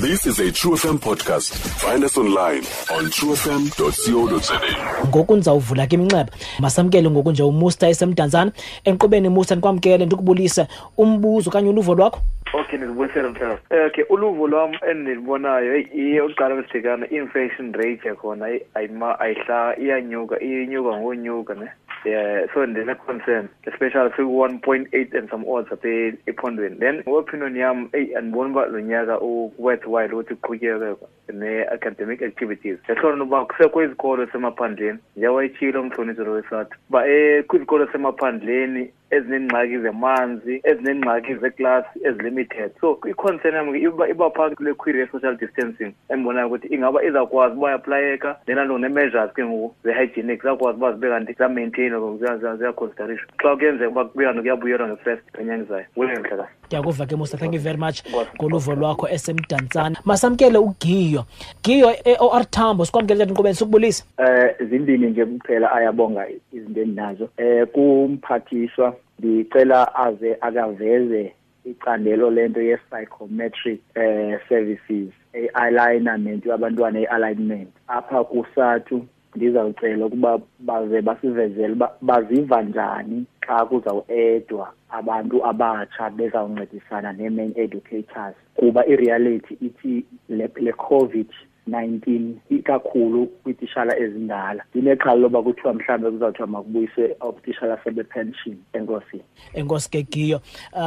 This is a True FM podcast. Find us online on truefm.co.za. Ngoku ndizawuvula ke iminxeba. Masamkele ngoku nje uMusta esemdantsana. Enqubeni Musta ndikwamkele ndikubulise umbuzo kanye uluvo lwakho. Okay, ndizibuyisele mthelo. Eh, okay, uluvo lwam endibonayo iye uqala besibhekana inflation rate yakhona ayima ayihla iyanyuka iyinyuka ngonyuka ne. Yeah, so ndine concern. especially siku-1.8 and some odds apha e-, ephondweni then opinion yam eyi andiboni uba lo nyaka u-worthwhile ukuthi kuqhutyeke ne-academic activities ehlona uba kusekho izikolo esemaphandleni njengawayitshilo umhlonisi lo wesathu uba um kwizikolo esemaphandleni ezinengxaki zemanzi ezinengxaki zeklasi ezilimited so i-concern yam iba phaa kule query ye-social distancing endibonayo ukuthi ingaba izawukwazi uba yaplayeka lena nto ne-measures ke ngoku ze-hygienic zakwazi uba zibe kanti ziyamaintainwa ngoku ziyaconsiderishwa xa kuyenzeka uba kubuya kanti kuyabuyelwa nge-first enyanga izayo kulentle kahle ndiyakuva ke musa thank you very much ngoluvo lwakho esemdantsana masamkele ugiyo giyo e-o r tambo sikwamkele tata nkqubeni sikubulisa um eh, zimbini nje kuphela ayabonga izinto endinazo um kumphathiswa ndicela aze akaveze icandelo lento ye-psychometric um services i-alignment yabantwana i-alignment apha kusatu ndizawucela ukuba baze basivezele uba baziva njani xa kuzawuedwa abantu abatsha bezawuncedisana nee-main educators kuba ireality ithi le, le covid 19 ikakhulu kwitishala ezindala ndinexhala loba kuthiwa mhlawumbe kuzawuthiwa makubuyiswe otishala sebepension enkosi enkosi ke giyo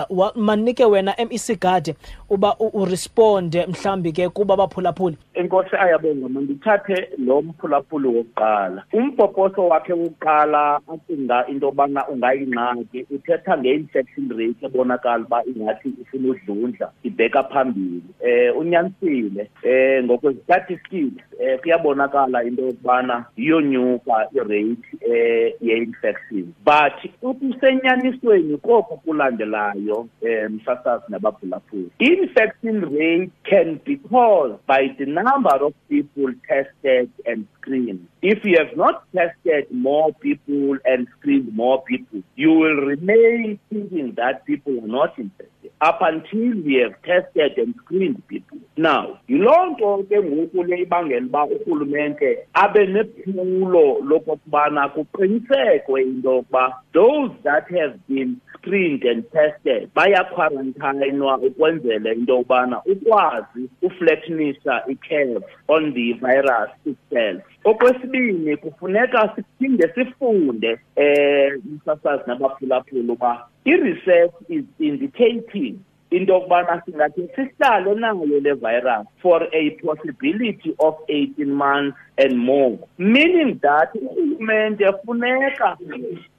uh, manike wena mec guard uba uresponde mhlawumbi ke kuba baphulaphuli enkosi ayabonga mandithathe lo mphulaphuli wokuqala umpoposo wakhe wokuqala acinga into yobana ungayingxaki uthetha nge-infection rate ebonakala uba ingathi ifuna udlundla ibheka phambili eh unyanisile eh ngokwezistatistics eh kuyabonakala into yokubana iyonyuka irate eh ye-infection but ukusenyanisweni koko kulandelayo eh msasazi nabaphulaphuli infection rate can be caused by the number of people tested and screened if you have not tested more people and screened more people you will remain thinking that people are not infected up until we have tested and screened people now yiloo nto ke ngoku le ibangela uba urhulumente abe nephulo lokokubana kuqinisekwe into yokuba those that have been screened and tested bayaqhwarantayinwa ukwenzela into yokubana ukwazi uflatnisa i-cave on the virus itself Okwesibini kufuneka siphinde sifunde eh umsasazi nabaphulaphula uba i-research is indicating into yokubana singathi sihlale nayo le virus for a possibility of 18 months and more meaning that urhulumente funeka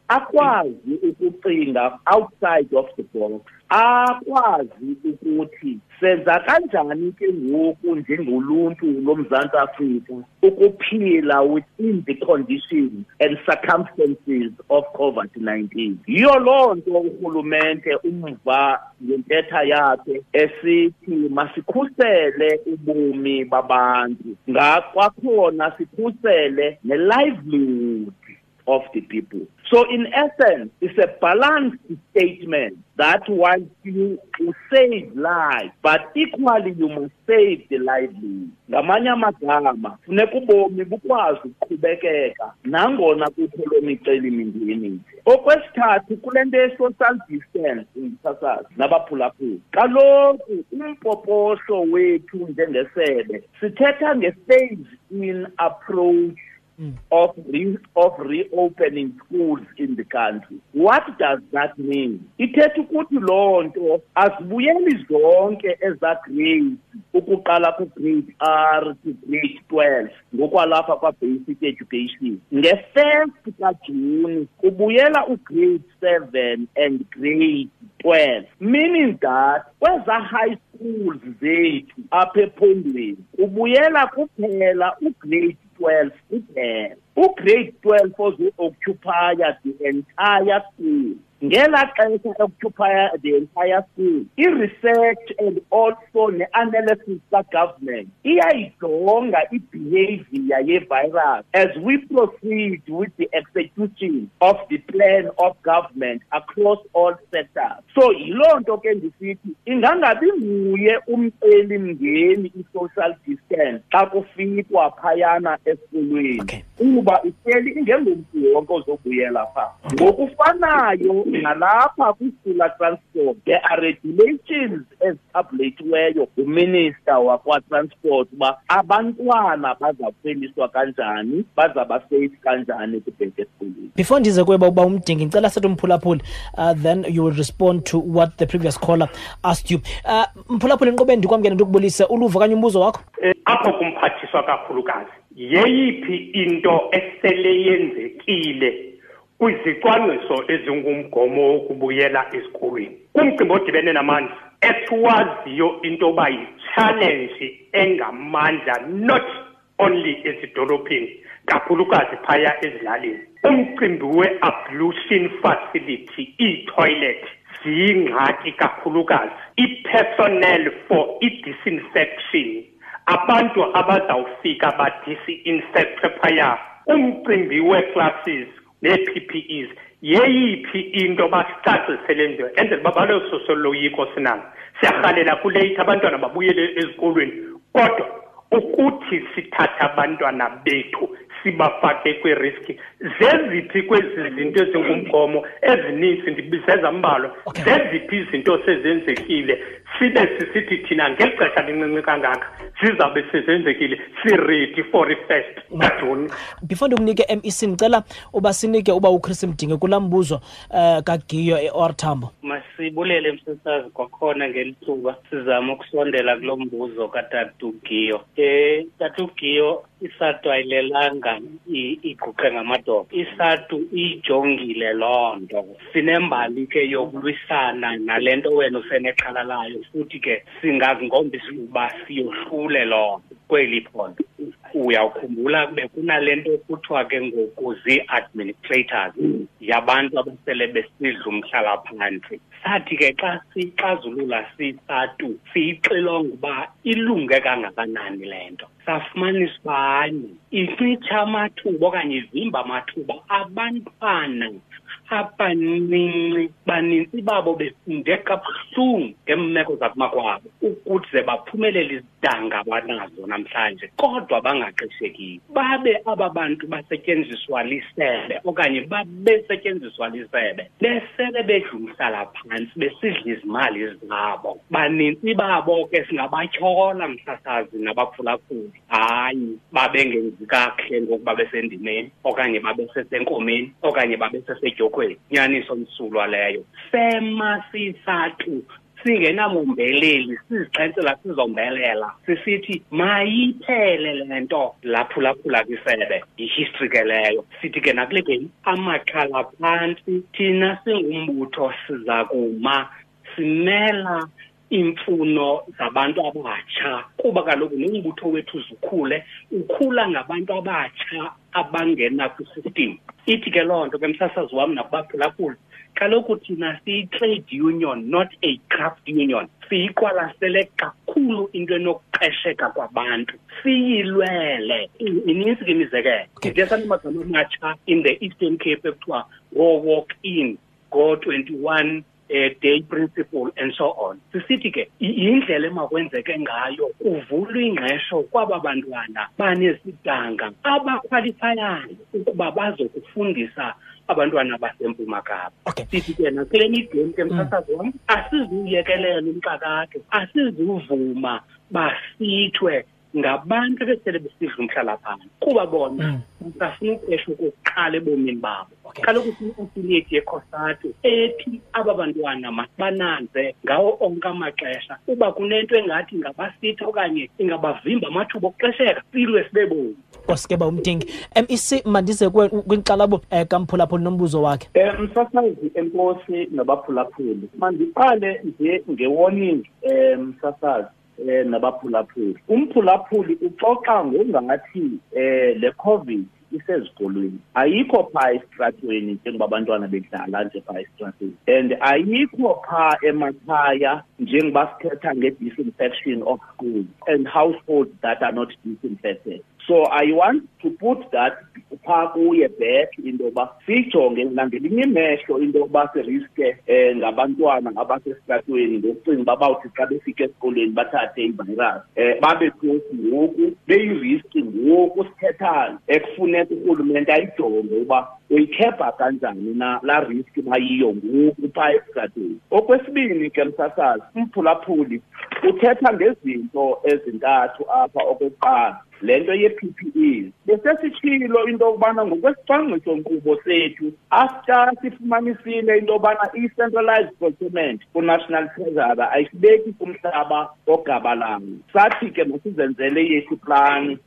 akwazi ukucinga outside of the box akwazi ukuthi senza kanjani ke ngoku njengoluntu lomzantsi afrika ukuphila within the conditions and circumstances of covid-19 yiyo loo nto urhulumente umva ngentetha yakhe esithi masikhusele ubomi babantu ngakwakhona sikhusele ne-livelihood of the people. So, in essence, it's a balanced statement that while you save lives, but equally you must save the livelihood. ngamanye amagama funeka ubomi bukwazi ukuqhubekeka nangona kukho loo micelimingeni okwesithathu kule nto ye-social distance ndisasazi nabaphulaphula kaloku umpoposho wethu njengesebe sithetha nge-phase in approach mm. of, re of reopening schools in the country. What does that mean? Ithetha ukuthi loo nto azibuyeli zonke eza grades ukuqala ku-grade r to grade twelve ngokwalapha kwa-basic education nge-first kajuni kubuyela ugrade seven and grade twelve meaning that kweza high schools zethu apha ephondweni kubuyela kuphela ugrade 12 it is ugrade twelve ozoocupya the entire school? ngelaa xesha occupya the entire school. i-research and also ne-analysis kagovernment iyayijonga ibehavior ye-virus as we proceed with the execution of the plan of government across all sectors so yiloo nto ke ndisithi ingangabi nguye umceli mngeni i-social distance xa kufikwa phayana esikolweni okay. kuba ihleli ingengomntu wonke ozobuyela pha ngokufanayo nalapha kwi-solar transport there are regulations as abhuleyitiweyo nguminista wakwatransport uba abantwana baza kukhweliswa kanjani bazaba safe kanjani kubheke esikolweni before ndize kweba uba umdingi ndicela sethi umphulaphuli uh, then you will respond to what the previous caller asked you uh, mphulaphuli ndiqobe ndikwamkele ndikubulise uluvo okanye umbuzo wakho eh, apho kumphathiswa kakhulukazi yeyiphi into esele yenzekile kwizicwangciso ezingumgomo wokubuyela ezikolweni kumcimbi odibene namandla esiwaziyo into yoba yitshalenji engamandla not only ezidolophini kakhulukazi phaya ezilalini umcimbi we-ablution facility iitoilet ziyingxaki kakhulukazi i-personnel for i-disinfection abantu abazawufika badisi infector phaya umcimbi wee-classes nee-PPEs yeyiphi into basicacisele nto enzela uba baloso soloyiko sinalo siyarhalela kuleyithi abantwana babuyele ezikolweni kodwa ukuthi sithathe abantwana bethu sibafake kwiriski zeziphi kwezi zinto ezingumgomo ezininzi ndibizeza mbalwa zeziphi izinto sezenzekile sibe sisithi thina ngeli xesha lincinci kangaka sizawube sezenzekile siredi for i-first majuni before ndikunike mec ndicela uba sinike uba uchris mdinge kulaa mbuzo um uh, eh, kagiyo eor thambo masibulele msisazi kwakhona ngeli thuba sizama ukusondela kulo mbuzo katatugiyo um eh, tatugiyo isatu ayilelanga iguqe ngamadoda isatu iyijongile loo nto sinembali ke yokulwisana nale nto wena usenexhala layo futhi ke singazingombiza ukuba siyohlule loo nto kweli phondo uyawukhumbula kube kunale nto kuthiwa ke ngoku zii-administrators yabantu abasele besidla umhlalaphantsi sathi ke xa sixazulula sisatu siyixilonga uba ilunge kangakanani le nto safumanisa ubani incitsha amathuba okanye ivimba amathuba abantwana abancinci baninzi babo befunde kabuhlungu ngeemeko zakumakwabo ukuze baphumelele izidanga abanazo namhlanje kodwa bangaqeshekile babe aba bantu basetyenziswa lisebe okanye babesetyenziswa lisebe besele bedlumisala phantsi besidla izimali ngabo baninzi babo ke singabatyhola msasazi nabaphulaphuli hayi babengenzi kakuhle ngokuba besendimeni okanye babesesenkomeni okanye babesesedyokweni nyaniso msulwa leyo sema sisatu singenamombeleli siziqensela sizombelela sisithi mayiphele le nto laphulaphula kwisebe yihistory ke leyo sithi ke nakule geni amaxhala phantsi thina singumbutho siza kuma simela iimfuno zabantu abatsha kuba kaloku nombutho wethu uzukhule ukhula ngabantu abatsha abangena kwisystem ithi ke loo nto ke msasazi wam nakubaphulaphula kaloku thina siyi-trade union not a craft union siyiqwalasele kakhulu into enokuqesheka kwabantu siyilwele ininzi ke imizekelo ndithe sanamagama amatsha in the eastern cape ekuthiwa ngoo-walk in ngoo-twenty-one eh, day principle and so on sisithi ke yindlela emakwenzeke ngayo kuvulwa ingqesho kwaba bantwana banezidanga abakhwalifayayo ukuba bazokufundisa abantwana basempuma kapa okay. sithi ke nakule migame ke mkhathazi wam asizuyekelela umxakatho asizuvuma basithwe ngabantu ebesele besidla umhlalaphana kuba bona mm. bafuna uqesha okokuqala ebomini babo kaloku sine-affiliate yekhosatu ethi aba bantwana masibananze ngawo onke amaxesha uba kunento engathi ingabasitha okanye ingabavimba amathuba okuxesheka silwe sibe bomi kwasike ba umdingi um isi mandize kwinkxalabo um eh, kamphulaphuli nombuzo wakhe um msasazi enkosi nabaphulaphuli mandiqale nje ngewoningi um msasazi eh nabaphulaphuli umphulaphuli uxoxa ngongathi eh le covid isezikolweni ayikho phaa esitratweni njengoba abantwana bedlala nje phaa esitratweni and ayikho phaa emakhaya njengoba sithetha nge-disinfection of school and households that are not disinfected so i want to put that phaa kuye back into yoba siyijonge nangelinye imehlo into yokuba siriske um eh, ngabantwana abasesitratweni ngokucinga uba bawuthi xa befika esikolweni bathathe ivirus um babe kosi ngoku beyiriski ngoku sithethayo ekufuneka urhulumente ayijonge uba uyikhebha kanjani na laa riski bayiyo ngoku phaa esigadini okwesibini ke msasazi umphulaphuli uthetha ngezinto ezintathu apha okokuqala le nto ye-p p e besesitshilo into yokubana ngokwesicwangciso-nkqubo sethu after sifumanisile into yobana i-centralized procurement kunational treasury ayisibeki kumhlaba ogabalanga sathi ke masizenzele yethu plani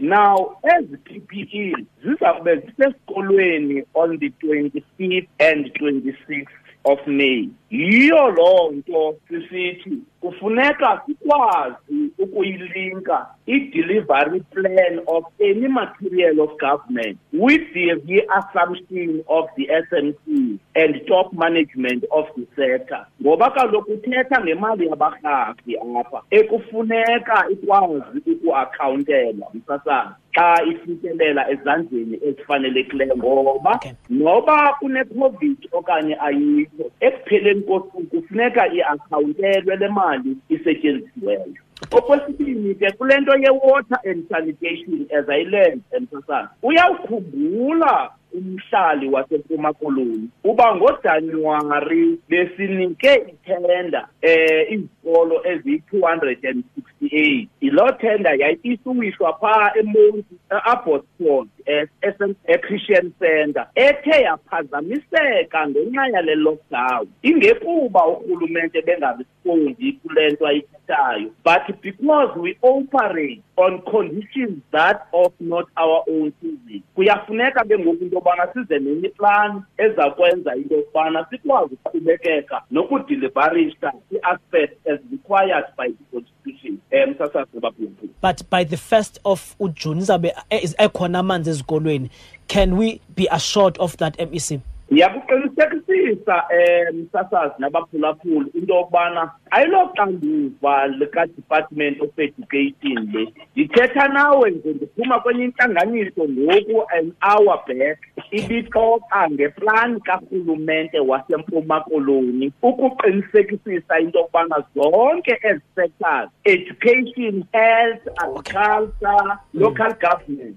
Now, ezi PPE zizawube zisesikolweni on the 25th and 26th of May. Yiyo loo nto sisithi kufuneka sikwazi ukuyilinka i-delivery plan of any material of government with the reassumption of the SMC and top management of the sector. ngoba kaloku uthetha ngemali yabarhafi apha ekufuneka ikwazi ukuakhawuntela umsasana xa ifikelela ezandleni ezifanelekileyo ngoba noba kunecovid okanye ayikho ekupheleni kosuku kufuneka iakhawuntelwe le mali isetyenzisiweyo okwesibini ke kule nto ye-water and sanitation as i land emsasana uyawukhumbula umhlali waseMpuma Koloni uba ngoJanuwari besinike ithenda eh izikolo eziyi-268 yiloo thenda yayisuwishwa phaa emonti eabotsford eh, echristian eh, center ethe yaphazamiseka ngenxa yale lockdown ingekuba urhulumente abayiqondi kule nto ayithethayo but because we operate on conditions that of not our own season kuyafuneka ke ngoku into yobana size nenye iplani eza kwenza into yokubana sikwazi ukuqhubekeka nokudilivarisha i-aspect as required by the constitution um sasazebabhubhu but by the first of ujuni izawube eh, ekhona amanzi ezikolweni can we be assured of that mec ndiyakuqinisekisisa um msasazi nabaphulaphula into yokubana ayiloxanduva likadepartment of education le ndithetha nawe nje ndiphuma kwenye intlanganiso ngoku an hour back ibixoxa ngeplani karhulumente wasempuma koloni ukuqinisekisisa into yokubana zonke ezi sectors education health agriculture local government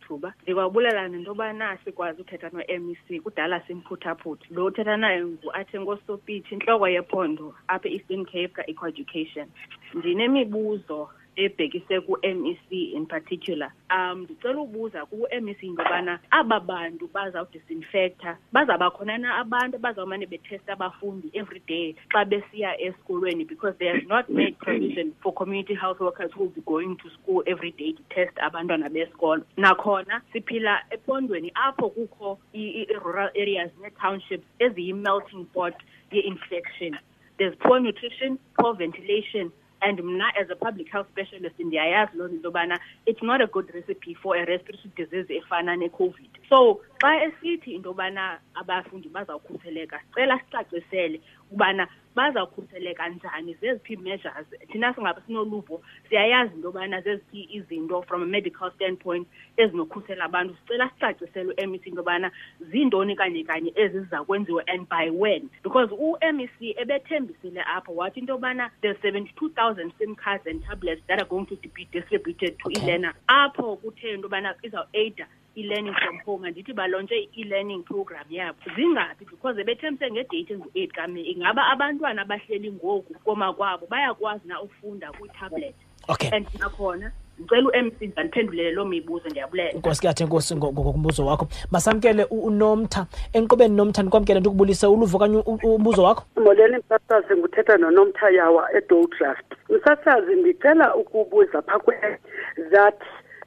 thuba ndikwabulala nento yobana sikwazi uthetha no-m c kudala simphuthaphutha lo uthetha naye ngu-athe ngosopitshi intloko yephondo apha e-eastern cape ka-eco education ndinemibuzo ebhekise ku-mec in particular um ndicela ubuza ku-mec into yobana aba bantu bazawudisinfecta bazawuba khona na abantu abazawumane bethesta abafundi every day xa besiya esikolweni because they have not made provision for community health workers who will be going to ku-everyday test abantwana besikolo nakhona siphila epondweni apho kukho i-rural areas nee-townships eziyi-melting pot ye-infection there's poor nutrition poor ventilation and mna as a public health specialist ndiyayazi loo nto into yobana it's not a good recipe for a respiratory disease efana necovid so xa esithi into yobana abafundi bazawukhuseleka sicela sicacisele ukubana bazawukhuseleka njani zeziphi measures thina singaba sinoluvo siyayazi into yobana zeziphi izinto from a medical standpoint ezinokhusela abantu sicela sicaciselwe u-mec into yobana ziintoni kanye kanye eziza kwenziwa and by when because u-mec ebethembisile apho wathi into yobana the 72 000 sim cards and tablets that are going to be distributed to okay. ilena apho kuthe into yobana izawuaida i-learning from home andithi balontshe i-e-learning program yabo zingaphi because bethembise ngedeyithi engu-eight kame ingaba abantwana abahleli ngoku komakwabo bayakwazi na ukufunda kwitablet okay and nakhona ngicela uemsinza ndiphendulele loo mibuzo ndiyabulela nkosi kuyathe nkosi ngokumbuzo wakho masamkele unomtha enqubeni nomtha ndikwamkele ndikubulise uluvo okanye umbuzo wakho molweni msasazi nguthetha nonomtha yawa edowdraft msasazi ndicela ukubuza phaa kwe that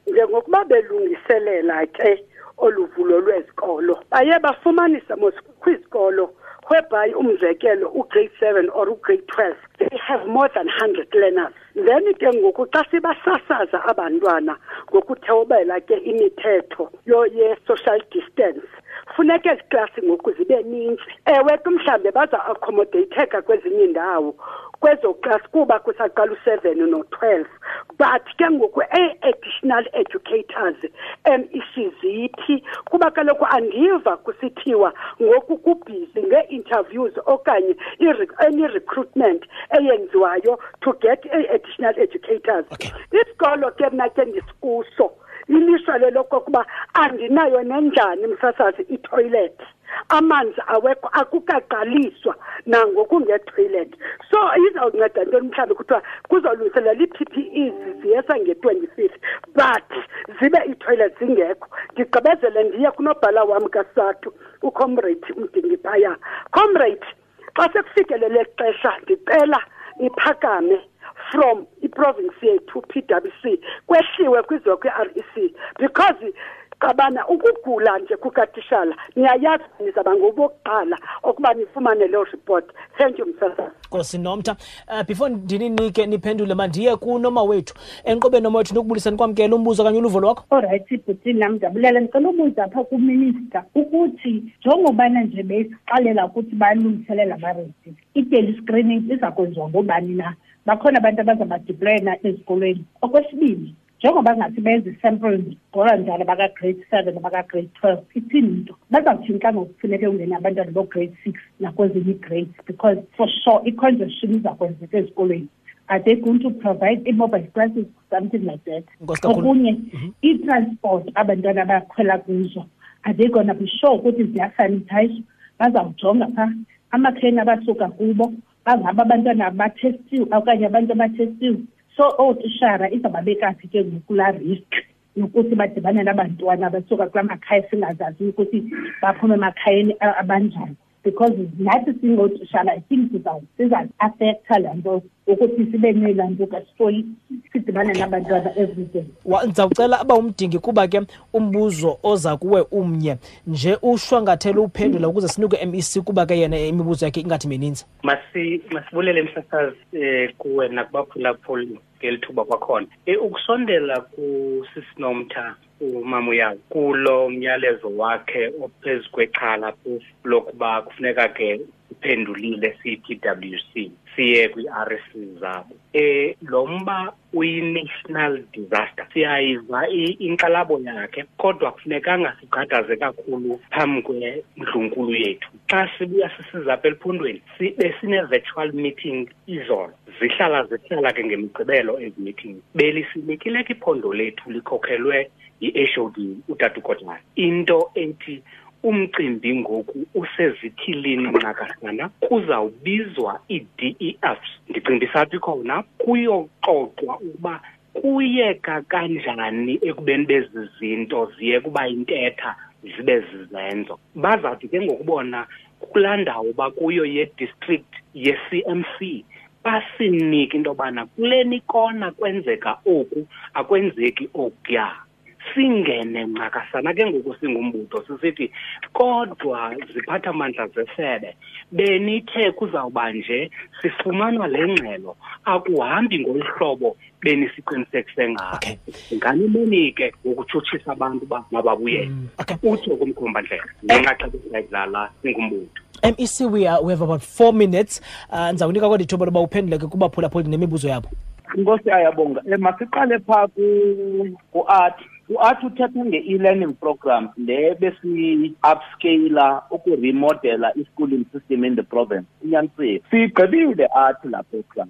njengokuba belungiselela ke oluvulo lwezikolo baye bafumanisa mos kwizikolo whereby umzekelo ugrade seven or ugrade twelve they have more than hundred learners then ke ngoku xa sibasasaza abantwana ngokuthewubela ke imithetho ye-social distance funeka ezi klasi ngoku zibe ninzi ewe ke mhlawumbe baza accommodateka kwezinye indawo kwezo klasi kuba kusaqala u-seven no-twelve but ke ngoku e-additional educators um isiziphi kuba kaloku andiva kusithiwa ngoku kubhizi ngee-interviews okanye any recruitment eyenziwayo to get e-additional educators okay. isikolo ke mna ke ndisikuso ilishwa lelokokuba andinayo nenjani msasazi ithoyilethi amanzi awekho akukaqaliswa nangokungetoilet so izawunceda ntoni mhlawumbi kuthiwa kuzolungiselela ii-p p es ziyesa nge-twenty fifth but zibe iitoilet zingekho ndigqibezele ndiye kunobhala wam kasathu ucomrade umdingi phaya comrade xa sekufikelele xesha ndicela niphakame from iprovince yethu p w c kwehliwe kwiziwa kwi-r e c because cabana ukugula nje kukatishala niyayazi nizaba ngobokuqala okuba nifumane loo report thank you msasa nkosi nomtha Uh, before ndininike niphendule mandiye kunoma wethu enqobe noma wethu ndikubulisa ndikwamkela umbuzo okanye uluvo lwakho olrayithi bhutini nam ndiyabulela ndicela ubuza apha kuminista ukuthi njengobana nje besixalela ukuthi balungiselela amaresi i-daily screening iza kwenziwa ngobani na bakhona abantu abazabadiployena ezikolweni okwesibini njengoba ngathi benza isample ngoba njalo baka-grade seven abaka-grade twelve ithini into bazawutshintsha ngokufuneke ungene abantwana bo-grade six nakwezinye ii-grades because for sure i-congestion izakwenzeka ezikolweni are they going to provide i-mobile classes something like that okunye mhm. i-transport abantwana abakhwela kuzo are they gonna be sure ukuthi ziyasanitayizwa bazawujonga phaa amakheni abasuka kubo bangaba abantwana abathestiwe okanye abantu abathestiwe so ootishara izababekaphi ke ngoku laa risk nokuthi badibane nabantwana abasuka kula makhaya singazazi ukuthi baphume emakhayeni abanjani because nathi singootishara i think sizaziaffektha le nto ukuthi sibe nela nto kasifoli sidibane nabantwana everyday ndizawucela uba umdingi kuba ke umbuzo oza kuwe umnye nje ushwangathela uphendula ukuze sinuke MEC kuba ke yena imibuzo yakhe ingathi mininzi masi masibulele msasazi eh, kuwe nakubaphulaphuli ngelithuba kwakhona e, ukusondela kusisinomtha umama uyazi kulo myalezo wakhe ophezu kwexhala phofu lokuba kufuneka ke iphendulile cpwc siye kwi-rc zabo um lo mba uyi-national disaster siyayiva inkxalabo yakhe kodwa kufunekanga sigqadaze kakhulu phambi kwendlunkulu yethu xa sibuya sisiza apha eliphundweni besine-virtual meeting izolo zihlala zihlala ke ngemigqibelo ezi meeting belisinikile ke iphondo lethu likhokelwe yi-hod utatukotmani into ethi Umcimbi ngoku usezithilini nxakasana kuzawubizwa i-DEF. Ndicinga isaphi khona kuyoxoxwa ukuba kuyeka kanjani ekubeni bezi zinto ziyeka uba intetha zibe zizenzo bazawuthi ke ngokubona kulaa ndawo bakuyo ye-district ye-cm c basinike into yobana kule nikona kwenzeka oku akwenzeki okuya singene ncakasana ke ngoku singumbutho sisithi kodwa ziphatha mandla zesebe benithe kuzawuba nje sifumanwa le ngxelo akuhambi ngolu hlobo benisiqinisekise ngalo okay. nganimeni ke ngokutshutshisa abantu uba mababuyele mm. okay. utsho kumkhombandlela ngenxa xa besidlala singumbutho mec we, are, we have about four minutes uh, ah, ndiza kunika kodwa ithuba loba uphendule ke kubaphulaphuli nemibuzo yabo inkosi ayabonga um eh, masiqale phaa ku-art u-art uthetha nge-e-learning program le besi-upscaler ukuremodela i-schooling system in the province inyanisile siyigqibile art la program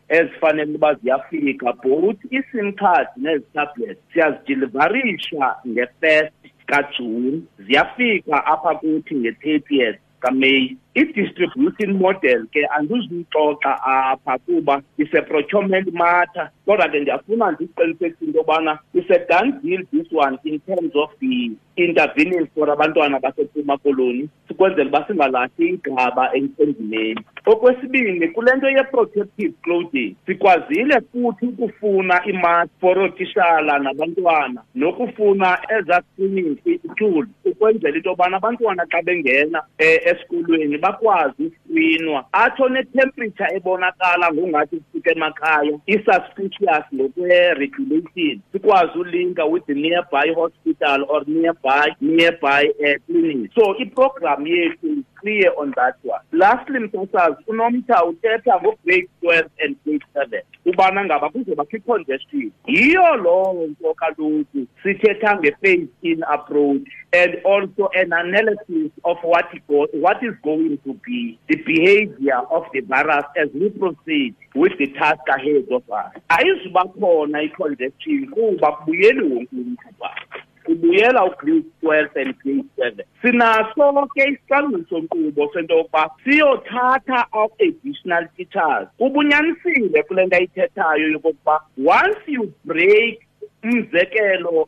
ezifanele uba ziyafika both i-sim card nezi tablet siyazidilivarisha nge-first kajuni ziyafika apha kuthi nge-thirtieth kameyi i-distribution model ke andizuyixoxa apha kuba ise-procurement matter kodwa ke ndiyafuna ndiqinisekisa into yobana ise-done deal this one in terms of the intervenance for abantwana basempuma koloni ukwenzela uba singalahli igqaba emsendimeni okwesibini kule nto ye-protective clothing sikwazile futhi ukufuna imask for ootishala nabantwana nokufuna ezaa screening tool ukwenzela into yobana abantwana xa bengena um esikolweni bakwazi kwinwa atsho netemperature ebonakala ngongathi ufika emakhaya i-suspicious ngokwe-regulation sikwazi ulinka with the nearby hospital or nearby nearby uh, clinic so iprogram yethu is clear on that one lastly mntosazi unomtha uthetha ngo-grade twelve and grade seven ubana ngaba kuzobakho i-congestion yiyo lowo nto kaloku sithetha nge-phase in approach and also an analysis of what, go, what is going to be the behavior of the virus as we proceed with the task ahead of us ayizuba khona i-congestion kuba kubuyeli wonke umntu phaa kubuyela ugrade twelve and grade seven sinaso ke isicwangciso-nkqubo sento yokuba siyothatha our-additional teachers kubunyanisile kule nto ayithethayo yokokuba once you break umzekelo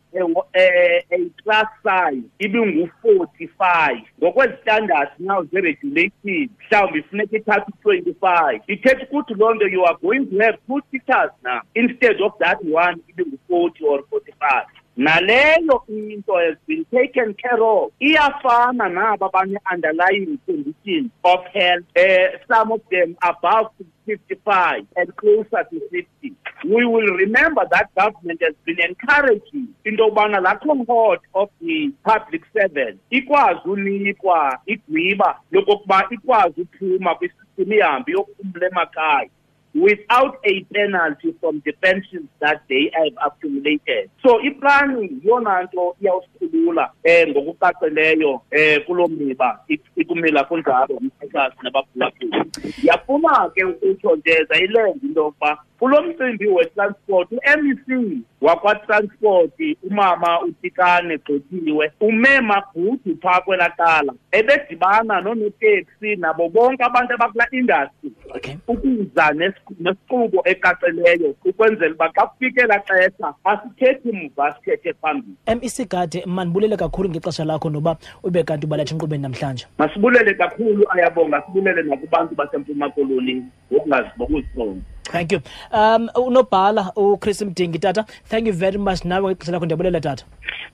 e, eyi-class size ibingu-forty-five ngokwezistandards now ze-regulative mhlawumbi ifuneka ithatha u-twenty-five ithetha ukuthi loo nto you are going to have two teachers now instead of that one ibingu-forty or forty-five naleyo into has been taken care of iyafana naba banye underlying conditions of health uh, some of them above 55 and closer to 60 we will remember that government has been encouraging into yokubana laa cohort of the public servant ikwazi unikwa igwiba lokokuba ikwazi uphuma kwisistim ihambi yokuphumla emakhaya without a penalty from defenses that they have accumulated so iplani yiyona nto iyawusikhulula um eh, ngokucacileyo um eh, kulo mniba ikumila kunjalo umkhankasi nabagulaphuli yafuna ke ukutsho nje zayilenza into yokuba kulo mcimbi wetransport u-mec wakwatransport umama utikane gxothiwe ume mabhudu phaa kwelaa cala ebedibana nonoteksi i-IFC nabo bonke abantu abakula industry okay. ukuza nesiqubo ecacileyo ukwenzela uba xa kufikela xesha asithethi mva sithethe phambili mec gade mandibulele kakhulu ngexesha lakho noba ube kanti ubaletha enkqubeni namhlanje masibulele kakhulu ayabonga sibulele nakubantu basempuma koloni ngokungazibokuziqonda thank you um unobhala uchris mdingi tata thank you very much nawe ngexesha lakho ndiyabulela tata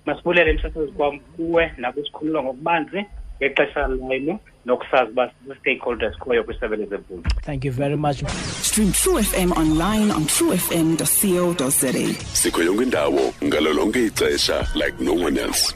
masibulele emsasezi kwam kuwe nakwisikhululo ngokubanzi ngexesha lenu nokusazi uba stakeholders khoyo kwisebe lezemfundo thank you very much stream true fm online on truefm co za sikho yonke indawo ngalo lonke ixesha like no one else